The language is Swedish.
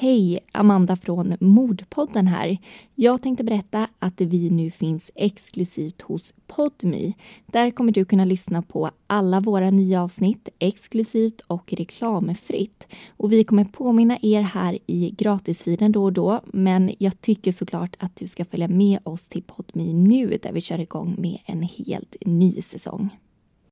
Hej! Amanda från Mordpodden här. Jag tänkte berätta att vi nu finns exklusivt hos Podme. Där kommer du kunna lyssna på alla våra nya avsnitt exklusivt och reklamfritt. Och vi kommer påminna er här i gratisfiden då och då, men jag tycker såklart att du ska följa med oss till Podme nu där vi kör igång med en helt ny säsong.